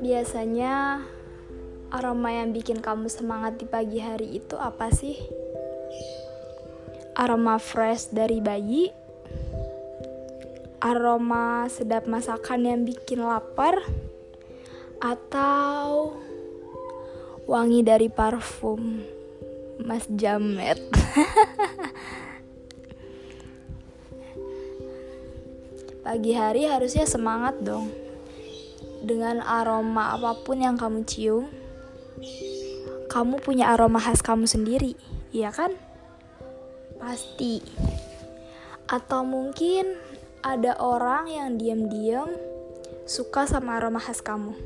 Biasanya aroma yang bikin kamu semangat di pagi hari itu apa sih? Aroma fresh dari bayi? Aroma sedap masakan yang bikin lapar? Atau wangi dari parfum Mas Jamet? Pagi hari harusnya semangat dong. Dengan aroma apa pun yang kamu cium, kamu punya aroma khas kamu sendiri, iya kan? Pasti. Atau mungkin ada orang yang diam-diam suka sama aroma khas kamu.